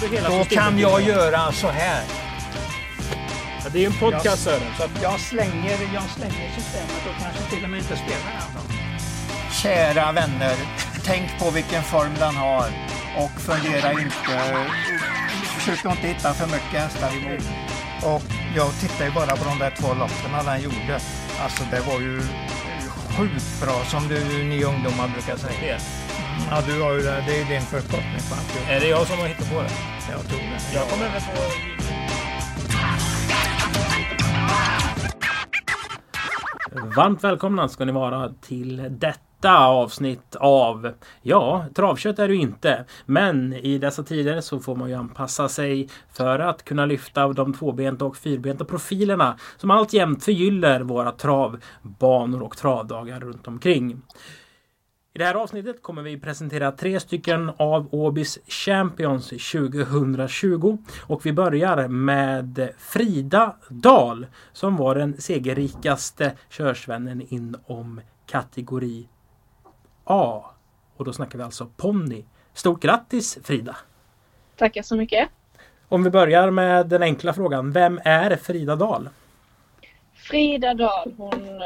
du hela Då systemet kan jag göra så här. Ja, det är ju en podcast Sören. Så att, Jag slänger, jag slänger systemet och kanske till och med inte spelar den. Kära vänner, tänk på vilken form den har och fundera inte. Försök inte hitta för mycket hästar emot. Och jag tittar ju bara på de där två loppen den gjorde. Alltså det var ju sjukt bra som du, ni ungdomar brukar säga. Det. Ja, du har ju det. Det är din förkortning på allt. Är det jag som har hittat på det? Jag tror det. Jag kommer väl på... Varmt välkomna ska ni vara till detta avsnitt av Ja, travkött är du inte. Men i dessa tider så får man ju anpassa sig för att kunna lyfta de tvåbenta och fyrbenta profilerna som alltjämt förgyller våra travbanor och travdagar runt omkring. I det här avsnittet kommer vi presentera tre stycken av Åbys Champions 2020 och vi börjar med Frida Dahl som var den segerrikaste körsvennen inom kategori A. Och då snackar vi alltså ponny. Stort grattis Frida! Tackar så mycket. Om vi börjar med den enkla frågan. Vem är Frida Dahl? Frida Dahl, hon...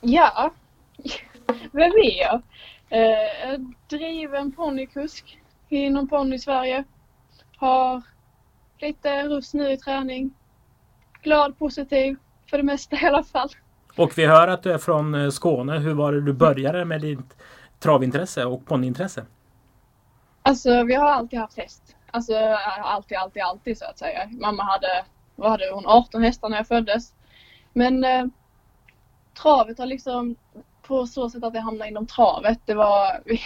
Ja, vem är jag? Eh, driven ponnykusk inom ponny-Sverige. Har lite rust nu i träning. Glad, positiv, för det mesta i alla fall. Och vi hör att du är från eh, Skåne. Hur var det du började med ditt travintresse och ponnyintresse? Alltså vi har alltid haft häst. Alltså alltid, alltid, alltid så att säga. Mamma hade, vad hade hon, 18 hästar när jag föddes. Men eh, travet har liksom på så sätt att jag hamnade inom travet. Det var, vi,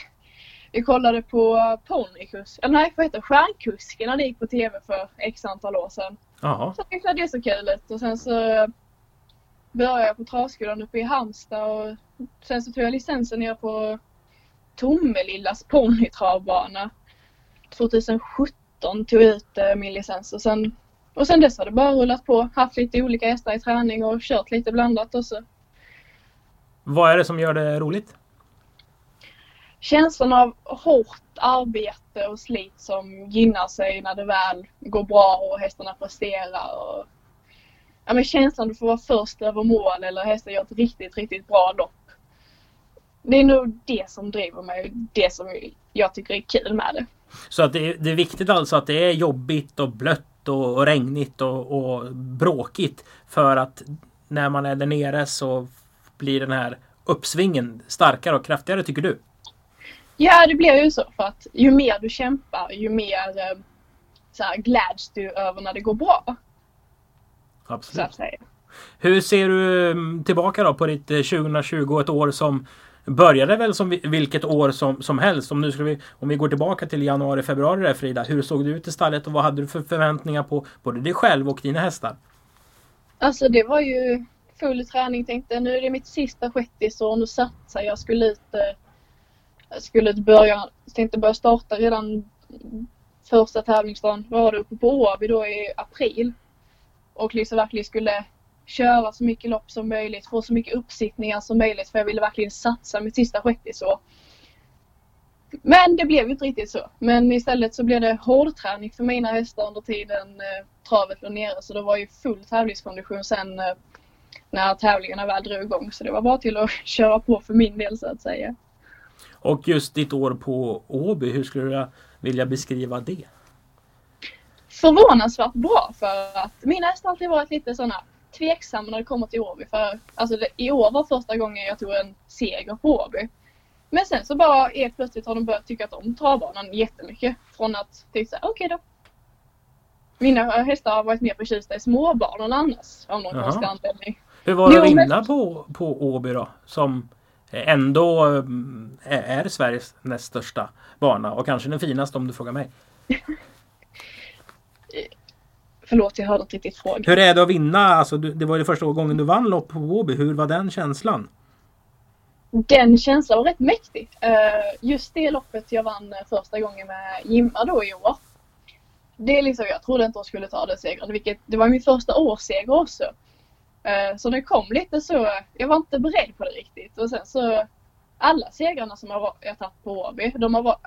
vi kollade på ponnykusk, eller nej vad heter det, stjärnkusken när det gick på tv för x antal år sedan. Jaha. Så tyckte jag det så kul ut och sen så började jag på travskolan uppe i Halmstad och sen så tog jag licensen ner på Tomelillas ponnytravbana. 2017 tog jag ut eh, min licens och sen, och sen dess har det bara rullat på. Haft lite olika hästar i träning och kört lite blandat också. Vad är det som gör det roligt? Känslan av hårt arbete och slit som gynnar sig när det väl går bra och hästarna presterar. Och, ja, men känslan att få vara först över mål eller hästen gör ett riktigt, riktigt bra lopp. Det är nog det som driver mig, det som jag tycker är kul med det. Så att det, är, det är viktigt alltså att det är jobbigt och blött och, och regnigt och, och bråkigt. För att när man är där nere så blir den här uppsvingen starkare och kraftigare tycker du? Ja, det blir ju så för att ju mer du kämpar, ju mer eh, så här, gläds du över när det går bra. Så Absolut. att säga. Hur ser du mm, tillbaka då på ditt eh, 2020, ett år som började väl som vi- vilket år som, som helst. Om, nu skulle vi, om vi går tillbaka till januari, februari där Frida. Hur såg du ut i stallet och vad hade du för förväntningar på både dig själv och dina hästar? Alltså det var ju full träning tänkte nu är det mitt sista shettisår nu satsar jag skulle ut jag skulle ut börja, tänkte börja starta redan första tävlingsdagen var det uppe på Åby då i april. Och liksom verkligen skulle köra så mycket lopp som möjligt, få så mycket uppsittningar som möjligt för jag ville verkligen satsa mitt sista shettisår. Men det blev ju inte riktigt så. Men istället så blev det hårdträning för mina hästar under tiden eh, travet låg nere. Så det var ju full tävlingskondition sen eh, när tävlingarna väl drog igång. Så det var bara till att köra på för min del så att säga. Och just ditt år på Åby, hur skulle du vilja beskriva det? Förvånansvärt bra för att mina hästar alltid varit lite sådana tveksamma när det kommer till Åby. För alltså det, i år var första gången jag tog en seger på Åby. Men sen så bara helt plötsligt har de börjat tycka om travbanan jättemycket. Från att tycka okej då. Mina hästar har varit mer förtjusta i småbanorna annars. Av någon Jaha. konstig anledning. Hur var det att vinna på, på Åby då? Som ändå mm, är, Sveriges näst största bana och kanske den finaste om du frågar mig. Förlåt, jag hörde inte riktigt frågan. Hur är det att vinna? Alltså, det var ju första gången du vann lopp på Åby. Hur var den känslan? Den känslan var rätt mäktig. Eh, Just det loppet jag vann eh, första gången med Jimma då i år. Det är liksom, jag trodde inte hon skulle ta den segern, vilket det var min första årsseger också. Eh, så det kom lite så, jag var inte beredd på det riktigt. Och sen så, alla segrarna som jag har- jag tagit på Åby, de har varit,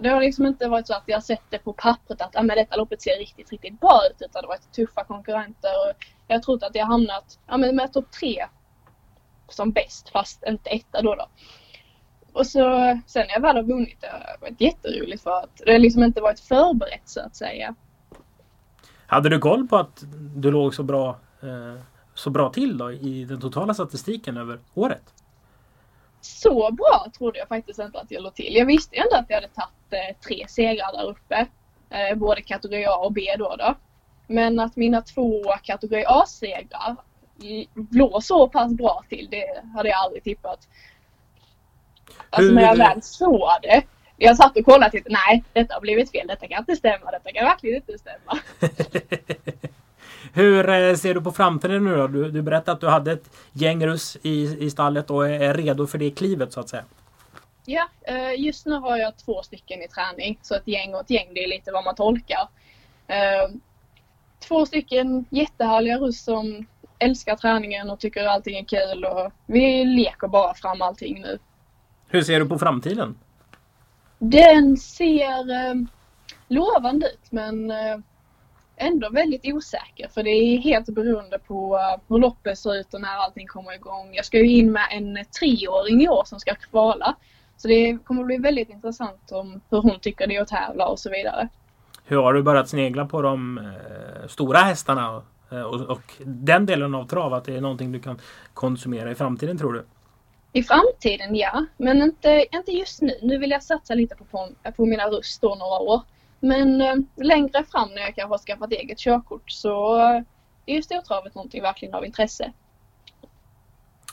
det har liksom inte varit så att jag sett det på pappret att ah, men detta loppet ser riktigt, riktigt bra ut. Utan det har varit tuffa konkurrenter. Och jag har trott att jag hamnat ja, men med topp tre som bäst, fast inte etta då. då. Och så sen när jag väl har vunnit det har varit jätteroligt för att det liksom inte varit förberett så att säga. Hade du koll på att du låg så bra, eh, så bra till då i den totala statistiken över året? Så bra trodde jag faktiskt inte att jag låg till. Jag visste ändå att jag hade tagit eh, tre segrar där uppe. Eh, både kategori A och B då, då. Men att mina två kategori A-segrar låg så pass bra till, det hade jag aldrig tippat. Alltså när jag väl såg det. Jag satt och kollade och nej detta har blivit fel, detta kan inte stämma, detta kan verkligen inte stämma. Hur eh, ser du på framtiden nu då? Du, du berättade att du hade ett gäng russ i, i stallet och är redo för det klivet så att säga. Ja, eh, just nu har jag två stycken i träning. Så ett gäng och ett gäng, det är lite vad man tolkar. Eh, två stycken jättehärliga russ som älskar träningen och tycker allting är kul och vi leker bara fram allting nu. Hur ser du på framtiden? Den ser eh, lovande ut men eh, ändå väldigt osäker för det är helt beroende på uh, hur loppet ser ut och när allting kommer igång. Jag ska ju in med en treåring i år som ska kvala. Så det kommer bli väldigt intressant om hur hon tycker det är att tävla och så vidare. Hur har du börjat snegla på de eh, stora hästarna eh, och, och, den delen av trav? Att det är någonting du kan konsumera i framtiden tror du? I framtiden ja, men inte, inte just nu. Nu vill jag satsa lite på, på, på mina röst då några år. Men eh, längre fram när jag kanske har skaffat eget körkort så eh, är ju stortravet någonting verkligen av intresse.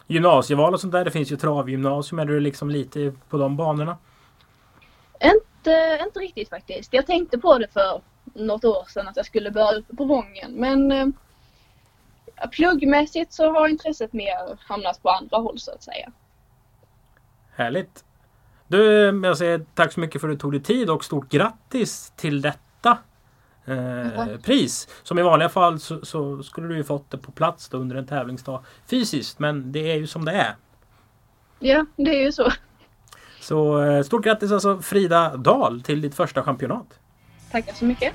Gymnasieval och sånt där, det finns ju travgymnasium. Är du liksom lite på de banorna? Inte, inte riktigt faktiskt. Jag tänkte på det för något år sedan att jag skulle börja ut på Vången men eh, pluggmässigt så har intresset mer hamnat på andra håll så att säga. Härligt! Du, jag säger tack så mycket för att du tog dig tid och stort grattis till detta eh, pris. Som i vanliga fall så, så, skulle du ju fått det på plats under en tävlingsdag fysiskt. Men det är ju som det är. Ja, det är ju så. Så eh, stort grattis alltså Frida Dahl till ditt första championat. Tackar så mycket.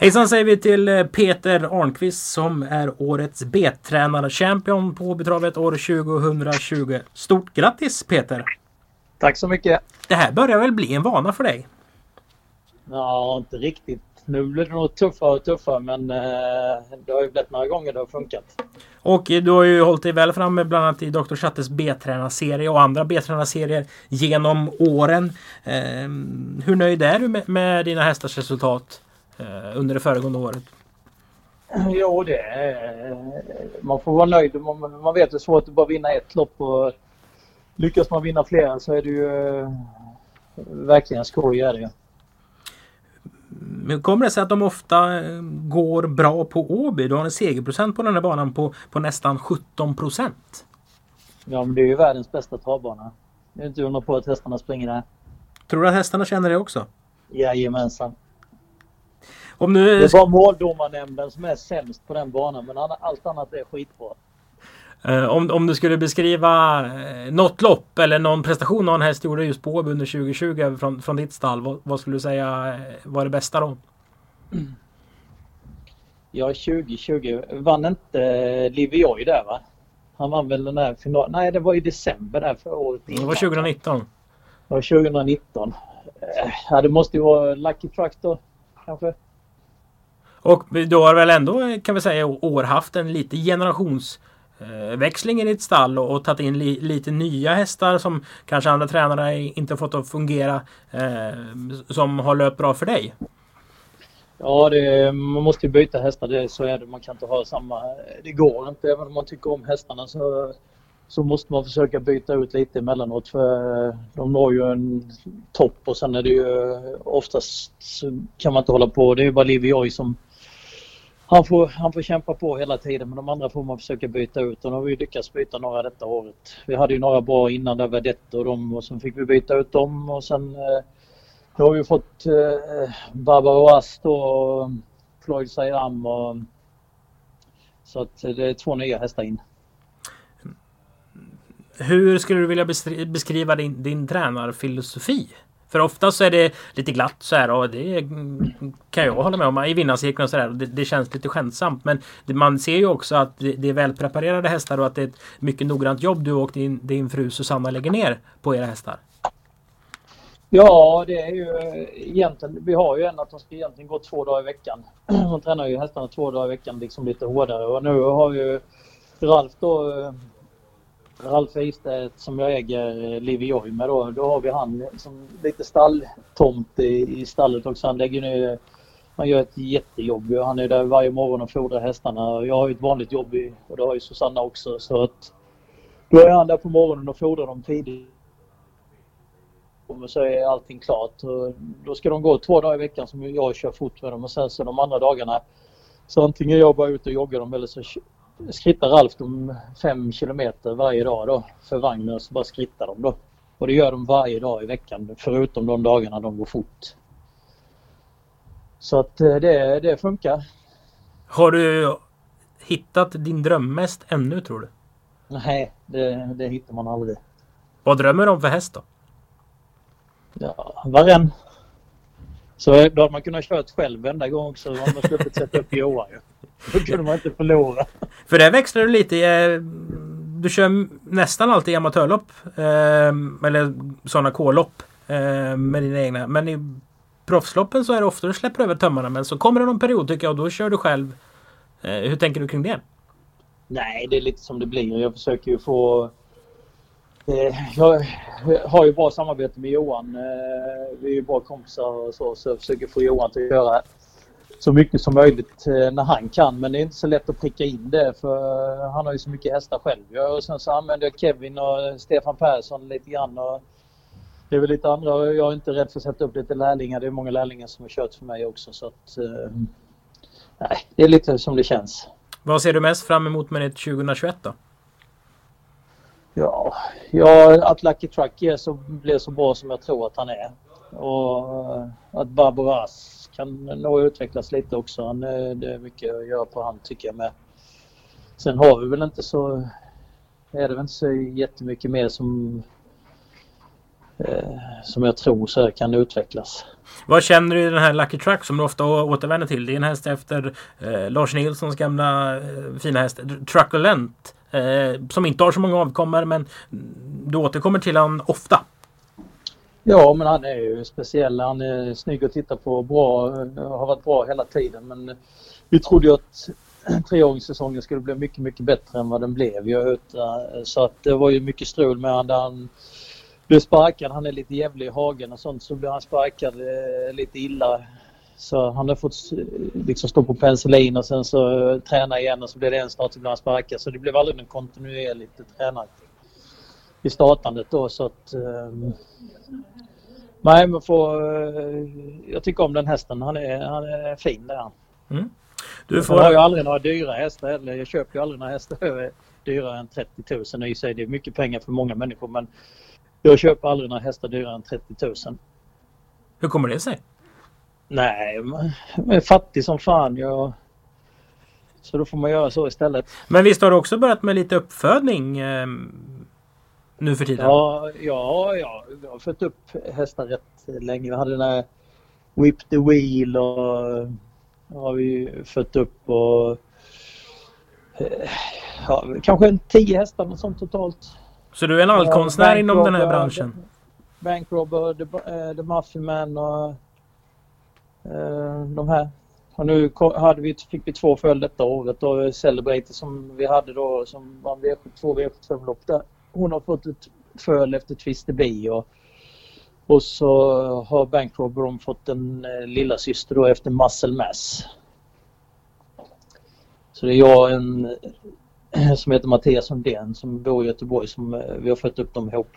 Hejsan säger vi till eh, Peter Arnqvist som är årets B-tränare-champion på Betravet år 2020. Stort grattis Peter! Tack så mycket! Det här börjar väl bli en vana för dig? Ja, inte riktigt. Nu blir det nog tuffare och tuffare men eh, det har ju blivit några gånger det har funkat. Och du har ju hållit dig väl framme bland annat i Dr. Chattes B-tränarserie och andra B-tränarserier genom åren. Eh, hur nöjd är du med, dina hästars resultat under det föregående året? Jo, det är, man får vara nöjd. Man, man vet hur svårt det är bara vinna ett lopp och lyckas man vinna flera så är det ju eh, verkligen skoj. Är det. Hur kommer det sig att de ofta eh, går bra på Åby? Du har en segerprocent på den här banan på, på nästan 17 procent. Ja, men det är ju världens bästa travbana. Det är inte undra på att hästarna springer där. Tror du att hästarna känner det också? Jajamensan. Om nu... Det är bara måldomarnämnden som är sämst på den banan men allt annat är skitbra. Uh, om, om du skulle beskriva uh, något lopp eller någon prestation någon häst gjorde just på Åby under 2020 från, från ditt stall. Vad, vad skulle du säga uh, var det bästa då? Ja, 2020 vann inte Livioy där va? Han vann väl den där finalen? Nej, det var i december där för året Det var 2019. Det var 2019. Ja, det måste ju vara Lucky då kanske. Och du har väl ändå kan vi säga år haft en lite generationsväxling eh, i ditt stall och, och tagit in li, lite nya hästar som kanske andra tränare inte fått att fungera eh, som har löpt bra för dig? Ja, det, man måste ju byta hästar. Det, så är det. Man kan inte ha samma... Det går inte. Även om man tycker om hästarna så, så måste man försöka byta ut lite emellanåt. För eh, de når ju en topp och sen är det ju oftast kan man inte hålla på. Det är ju bara Liv och jag som han, får, han får kämpa på hela tiden men de andra får man försöka byta ut och nu har vi lyckats byta några detta året. Vi hade ju några bra innan där Vedette och dem och sen fick vi byta ut dem och sen eh, nu har vi fått eh, Barbara Ast och Floyd Sayram och så att det är två nya hästar in. Hur skulle du vilja beskriva din, din tränarfilosofi? För ofta så är det lite glatt så här och det kan jag hålla med om i vinnarcirkeln och så där. Det, det, känns lite skämtsamt. Men man ser ju också att det, det är välpreparerade hästar och att det är ett mycket noggrant jobb du och din, din fru Susanna lägger ner på era hästar. Ja, det är ju egentligen. Vi har ju en att de ska egentligen gå två dagar i veckan. De tränar ju hästarna två dagar i veckan, liksom lite hårdare. Och nu har ju Ralf då eh, Ralf Eistedt som jag äger eh, Livioy med då. Då har vi han som lite stalltomt i, i stallet också. Han lägger nu han gör ett jättejobb. Han är där varje morgon och fodrar hästarna. Jag har ju ett vanligt jobb och det har ju Susanna också. Så att då är han där på morgonen och fodrar dem tidigt. Och så är allting klart. Och då ska de gå två dagar i veckan som jag kör fort med dem och sen så de andra dagarna så antingen jag bara ut och joggar dem eller så skrittar Ralf dem fem kilometer varje dag då för vagnen och så bara skrittar de då. Och det gör de varje dag i veckan förutom de dagarna de går fort. Så att eh, det, det funkar. Har du hittat din drömmäst ännu tror du? Nej, det, det hittar man aldrig. Vad drömmer du om för häst då? Ja, varen. Så då hade man kunnat kört själv varenda gång också. Man hade sluppit sätta upp Johan ju. Då kunde man inte förlora. För det växlar du lite. Eh, du kör nästan alltid amatörlopp. Eh, eller sådana K-lopp. Eh, med dina egna. Men i proffsloppen så är det ofta du släpper över tömmarna. Men så kommer det någon period tycker jag och då kör du själv. Hur tänker du kring det? Nej, det är lite som det blir. Jag försöker ju få jag har ju bra samarbete med Johan. Vi är ju bra kompisar och så, så jag försöker få Johan till att göra så mycket som möjligt eh, när han kan. Men det är inte så lätt att pricka in det för han har ju så mycket hästar själv. Och sen så använder jag Kevin och Stefan Persson lite grann. Och det är väl lite andra. Jag är inte rädd för att sätta upp lite lärlingar. Det är många lärlingar som har kört för mig också. Så att, eh, nej, det är lite som det känns. Vad ser du mest fram emot med det 2021 då? Ja, ja att Lucky Truck är så, blir så bra som jag tror att han är. Och eh, att Barbaras kan nog utvecklas lite också. Han, eh, det är mycket att göra på han tycker jag med. Sen har vi väl inte så... Är det väl inte så jättemycket mer som eh, som jag tror så här kan utvecklas. Vad känner du i den här Lucky Truck som du ofta återvänder till? Det är en häst efter eh, Lars Nilssons gamla eh, fina häst Truculent. Eh, som inte har så många avkommor men du återkommer till honom ofta. Ja, men han är ju speciell. Han är snygg att titta på. Bra, har varit bra hela tiden. Men vi trodde ju att treåringssäsongen skulle bli mycket, mycket bättre än vad den blev. Jag så att det var ju mycket strul med honom han blev sparkad. Han är lite jävlig i hagen och sånt. Så blev han sparkad eh, lite illa. Så han har fått eh, liksom stå på penicillin och sen så eh, träna igen och så blev det en start så blev han sparkad. Så det blev aldrig någon kontinuerlig tränare i startandet då så att um, Nej, men får, eh, jag tycker om den hästen. Han är, han är fin där. Mm. Du får... Jag har ju aldrig några dyra hästar heller. Jag köper ju aldrig några hästar dyrare än 30 000 i sig. Det är mycket pengar för många människor men jag köper aldrig några hästar dyrare än 30 000. Hur kommer det sig? Nej, jag är fattig som fan. Jag... Så då får man göra så istället. Men visst har du också börjat med lite uppfödning? Nu för tiden? Ja, ja, ja. jag har fött upp hästar rätt länge. Vi hade den här Whip the Wheel och har vi fött upp och eh, ja, kanske en tio hästar något sånt totalt. Så du är en allkonstnär ja, inom den här branschen? Bankrobber, The, uh, the Muffin Man och uh, de här. Och nu hade vi, fick vi två följd detta året och Celebrator som vi hade då som var v två V75-lopp där hon har fått ett föl efter Twister B och, och så har Bankrobber fått en eh, lilla syster då efter Muscle Mass. Så det är jag en eh, som heter Mattias Sundén som bor i Göteborg som eh, vi har fött upp dem ihop.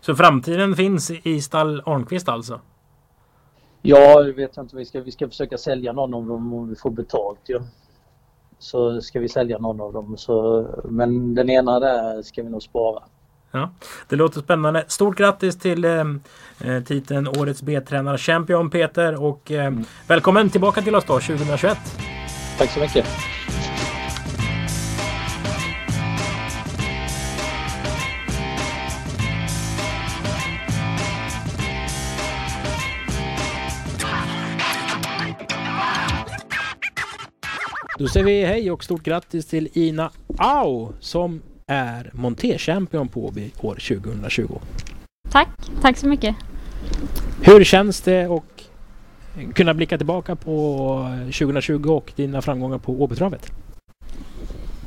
Så framtiden finns i stall Arnqvist alltså? Ja, det vet jag inte. Vi ska, vi ska försöka sälja någon dem om vi får betalt. Ja. Så ska vi sälja någon av dem. Så, men den ena där ska vi nog spara. Ja, det låter spännande. Stort grattis till eh, eh titeln Årets B-tränare Champion Peter och eh, mm. välkommen tillbaka till oss då 2021. Tack så mycket. Då säger vi hej och stort grattis till Ina Au som är monterchampion på Åby år 2020. Tack, tack så mycket. Hur känns det att kunna blicka tillbaka på 2020 och dina framgångar på Åbytravet?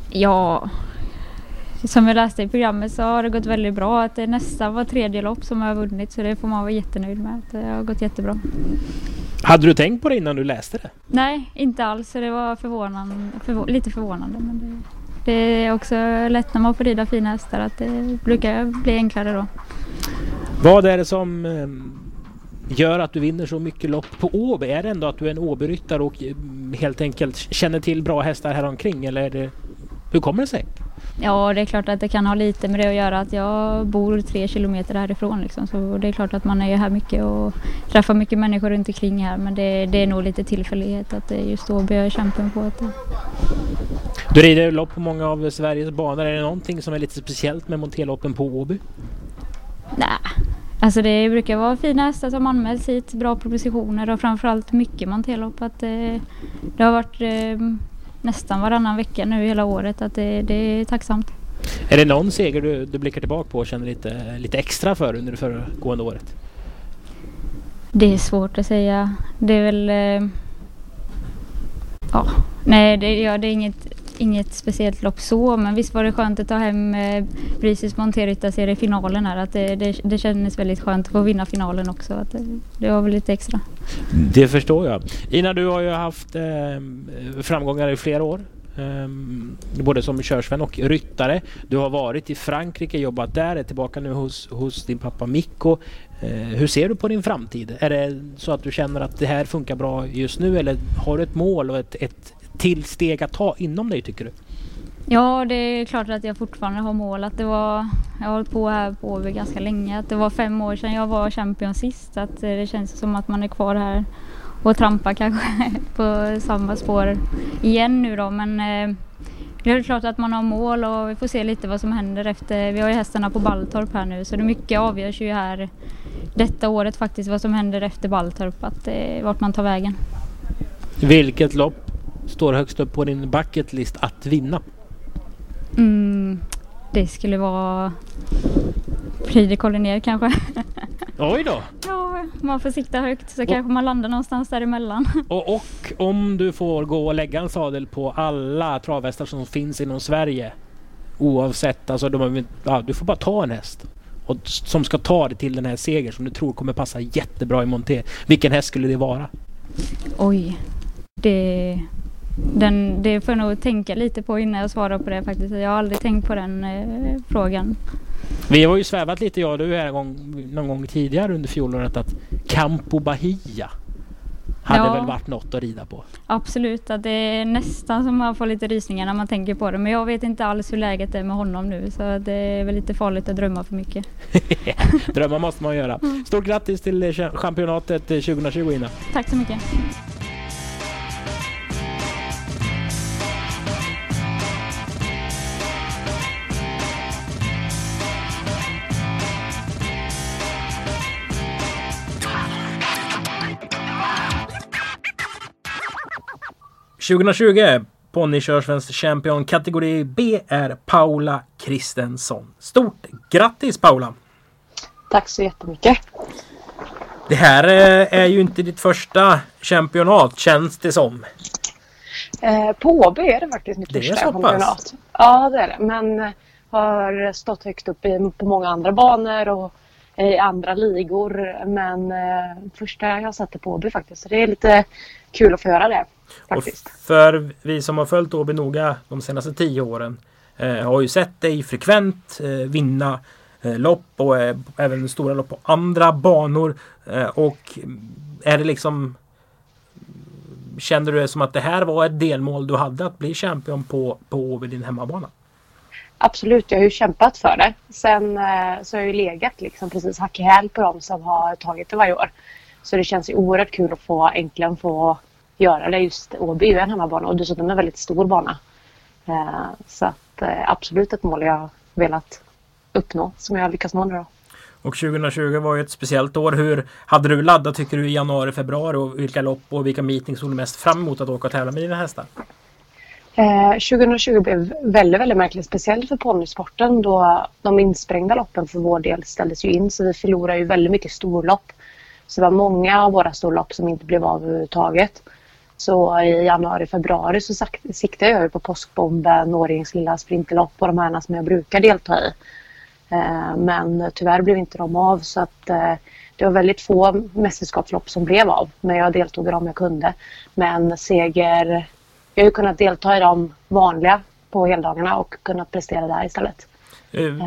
Ja, som jag läste i programmet så har det gått väldigt bra. Att det nästan var tredje lopp som jag har vunnit så det får man vara jättenöjd med. Det har gått jättebra. Hade du tänkt på det innan du läste det? Nej, inte alls. Det var förvånande, förvå lite förvånande. Men det, det, är också lätt när man får rida fina hästar att det brukar bli enklare då. Vad är det som ehm, gör att du vinner så mycket lopp på Åby? Är det ändå att du är en Åbyryttare och mm, helt enkelt känner till bra hästar här omkring eller hur kommer det sig? Ja, det är klart att det kan ha lite med det att göra att jag bor tre kilometer härifrån. Liksom. Så det är klart att man är här mycket och träffar mycket människor runt omkring här. Men det, det är nog lite tillfällighet att det är just Åby jag är champion på. Att det... Du rider lopp på många av Sveriges banor. Är det någonting som är lite speciellt med monterloppen på Åby? Nej, alltså det brukar vara fina hästar som anmäls hit, bra propositioner och framförallt mycket monterlopp. Att det, det har varit eh, nästan varannan vecka nu hela året. Att det, det är tacksamt. Är det någon seger du, du blickar tillbaka på och känner lite, lite extra för under det föregående året? Det är svårt att säga. Det är väl... Eh, ja, nej det, ja, det är inget, inget speciellt lopp så men visst var det skönt att ta hem eh, Brises monterryttarserie i finalen här. Att det, det, det kändes väldigt skönt att få vinna finalen också. Att det, det var väl lite extra. Det förstår jag. Ina, du har ju haft eh, framgångar i flera år. Eh, både som körsvän och ryttare. Du har varit i Frankrike, jobbat där, är tillbaka nu hos, hos din pappa Mikko. Eh, hur ser du på din framtid? Är det så att du känner att det här funkar bra just nu eller har du ett mål och ett, ett till steg att ta inom dig tycker du? Ja, det är klart att jag fortfarande har mål. Att det var, jag har hållit på här på Åby ganska länge. Att det var fem år sedan jag var champion sist. Att det känns som att man är kvar här och trampar kanske på samma spår igen nu då. Men eh, det är klart att man har mål och vi får se lite vad som händer efter. Vi har ju hästarna på Balltorp här nu så det mycket avgörs ju här detta året faktiskt vad som händer efter Balltorp. Att, eh, vart man tar vägen. Vilket lopp står högst upp på din bucketlist att vinna? Mm, det skulle vara Prix de kanske. Oj då! Ja, man får sikta högt så och, kanske man landar någonstans däremellan. Och, och om du får gå och lägga en sadel på alla travhästar som finns inom Sverige. Oavsett, alltså de, ja, du får bara ta en häst. Och, som ska ta dig till den här segern som du tror kommer passa jättebra i monté. Vilken häst skulle det vara? Oj, det den, det får jag nog tänka lite på innan jag svarar på det faktiskt. Jag har aldrig tänkt på den eh, frågan. Vi har ju svävat lite jag och du här gång, någon gång tidigare under fjolåret att Campo Bahia hade ja, väl varit något att rida på? Absolut, att det är nästan som man får lite rysningar när man tänker på det. Men jag vet inte alls hur läget är med honom nu så det är väl lite farligt att drömma för mycket. Drömma måste man göra. Mm. Stort grattis till championatet 2020 Ina. Tack så mycket. 2020 Ponnykörsvensk champion kategori B är Paula Kristensson. Stort grattis Paula! Tack så jättemycket! Det här eh, är ju inte ditt första championat känns det som. Eh, på Åby är det faktiskt mitt det första championat. Ja det är det men eh, har stått högt upp i, på många andra banor och i andra ligor men eh, första jag satte på Åby faktiskt. Så det är lite kul att få göra det. Faktiskt. Och för vi som har följt Åby noga de senaste tio åren eh, har ju sett dig frekvent eh, vinna eh, lopp och eh, även stora lopp på andra banor. Eh, och är det liksom kände du det som att det här var ett delmål du hade att bli champion på, på Åby, din hemmabana? Absolut, jag har ju kämpat för det. Sen eh, så har jag ju legat liksom precis hack i häl på dem som har tagit det varje år. Så det känns ju oerhört kul att få äntligen få göra det. Just Åby är ju en hemmabana och dessutom en väldigt stor bana. Eh, så att eh, absolut ett mål jag velat uppnå som jag lyckats nå nu då. Och 2020 var ju ett speciellt år. Hur hade du laddat tycker du i januari, februari och vilka lopp och vilka meetings såg du mest fram emot att åka och tävla med dina hästar? Eh, 2020 blev väldigt, väldigt märkligt. Speciellt för ponnysporten då de insprängda loppen för vår del ställdes ju in så vi förlorade ju väldigt mycket storlopp. Så det var många av våra storlopp som inte blev av överhuvudtaget. Så i januari, februari så siktade jag på påskbomben, Årjängs lilla sprinterlopp och de här som jag brukar delta i. Eh, men tyvärr blev inte de av så att eh, det var väldigt få mästerskapslopp som blev av. Men jag deltog i dem jag kunde. Men seger... Jag har ju kunnat delta i de vanliga på heldagarna och kunnat prestera där istället. Uh,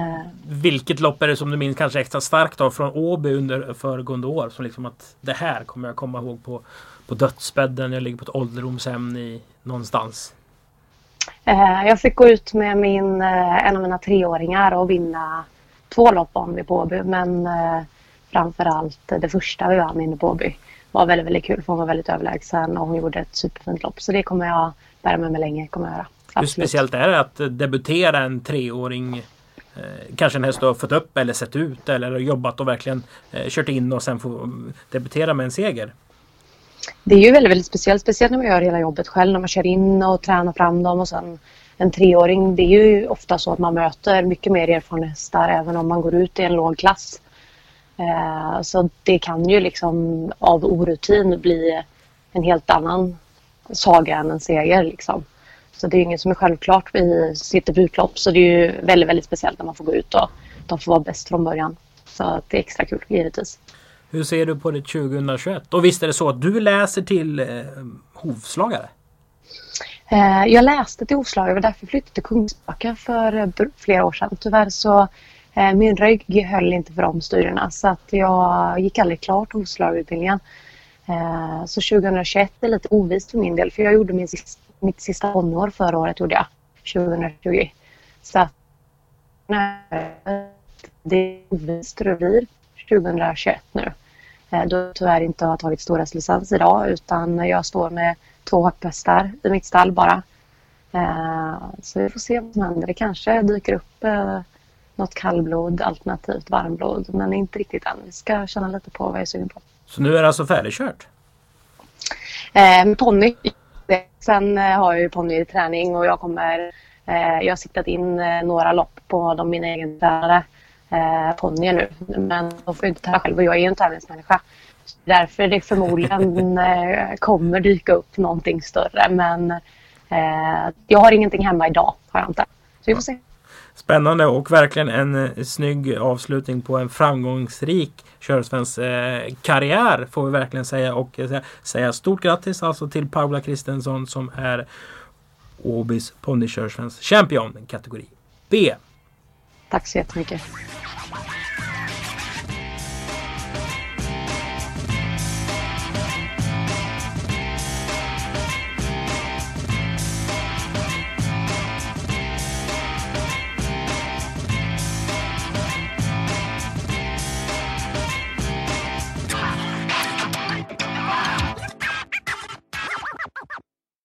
vilket lopp är det som du minns kanske extra starkt av från Åby under föregående år? Som liksom att det här kommer jag komma ihåg på, på dödsbädden. Jag ligger på ett ålderdomshem i, någonstans. Uh, jag fick gå ut med min, en av mina treåringar och vinna två lopp vann vi på Åby. Men framförallt det första vi vann inne på Åby var väldigt, väldigt kul. För hon var väldigt överlägsen och hon gjorde ett superfint lopp. Så det kommer jag bära med mig länge. Kommer jag göra. Hur speciellt är det att debutera en treåring Eh, Eh, kanske en häst du har fått upp eller sett ut eller jobbat och verkligen eh, kört in och sen få mm, debutera med en seger. Det är ju väldigt, väldigt speciellt. Speciellt när man gör hela jobbet själv. När man kör in och tränar fram dem och sen en treåring. Det är ju ofta så att man möter mycket mer erfarna hästar även om man går ut i en låg klass. Eh, så det kan ju liksom av orutin bli en helt annan saga än en seger. Liksom. Så det är inget som är självklart. Vi sitter på utlopp så det är ju väldigt, väldigt speciellt när man får gå ut och de får vara bäst från början. Så det är extra kul givetvis. Hur ser du på det 2021? Och visst är det så att du läser till eh, hovslagare? Eh, jag läste till hovslagare, var därför flyttade till Kungsbacka för eh, flera år sedan. Tyvärr så eh, min rygg höll inte för de styrena så att jag gick aldrig klart hovslagarutbildningen. Eh, så 2021 är lite ovist för min del för jag gjorde min sista mitt sista tonår förra året gjorde jag. 2020. Så att det det blir 2021 nu. Eh, då jag tyvärr inte har tagit storhästlicens idag utan jag står med två hopphästar i mitt stall bara. Eh, så vi får se vad som händer. Det kanske dyker upp eh, något kallblod alternativt varmblod men inte riktigt än. Vi ska känna lite på vad jag är sugen på. Så nu är det alltså färdigkört? Eh, Ponny Sen eh, har jag ju ponny träning och jag kommer... Eh, jag har siktat in eh, några lopp på de mina egentränade eh, ponnyer nu. Men de får inte tävla själv och jag är ju en tävlingsmänniska. Därför det förmodligen kommer dyka upp någonting större. Men jag har ingenting hemma idag, har jag inte. Så vi får se. Spännande och verkligen en eh, snygg avslutning på en framgångsrik körsvensk eh, karriär får vi verkligen säga och eh, säga stort grattis alltså till Paula Kristensson som är Åbys ponnykörsvensk champion kategori B. Tack så jättemycket.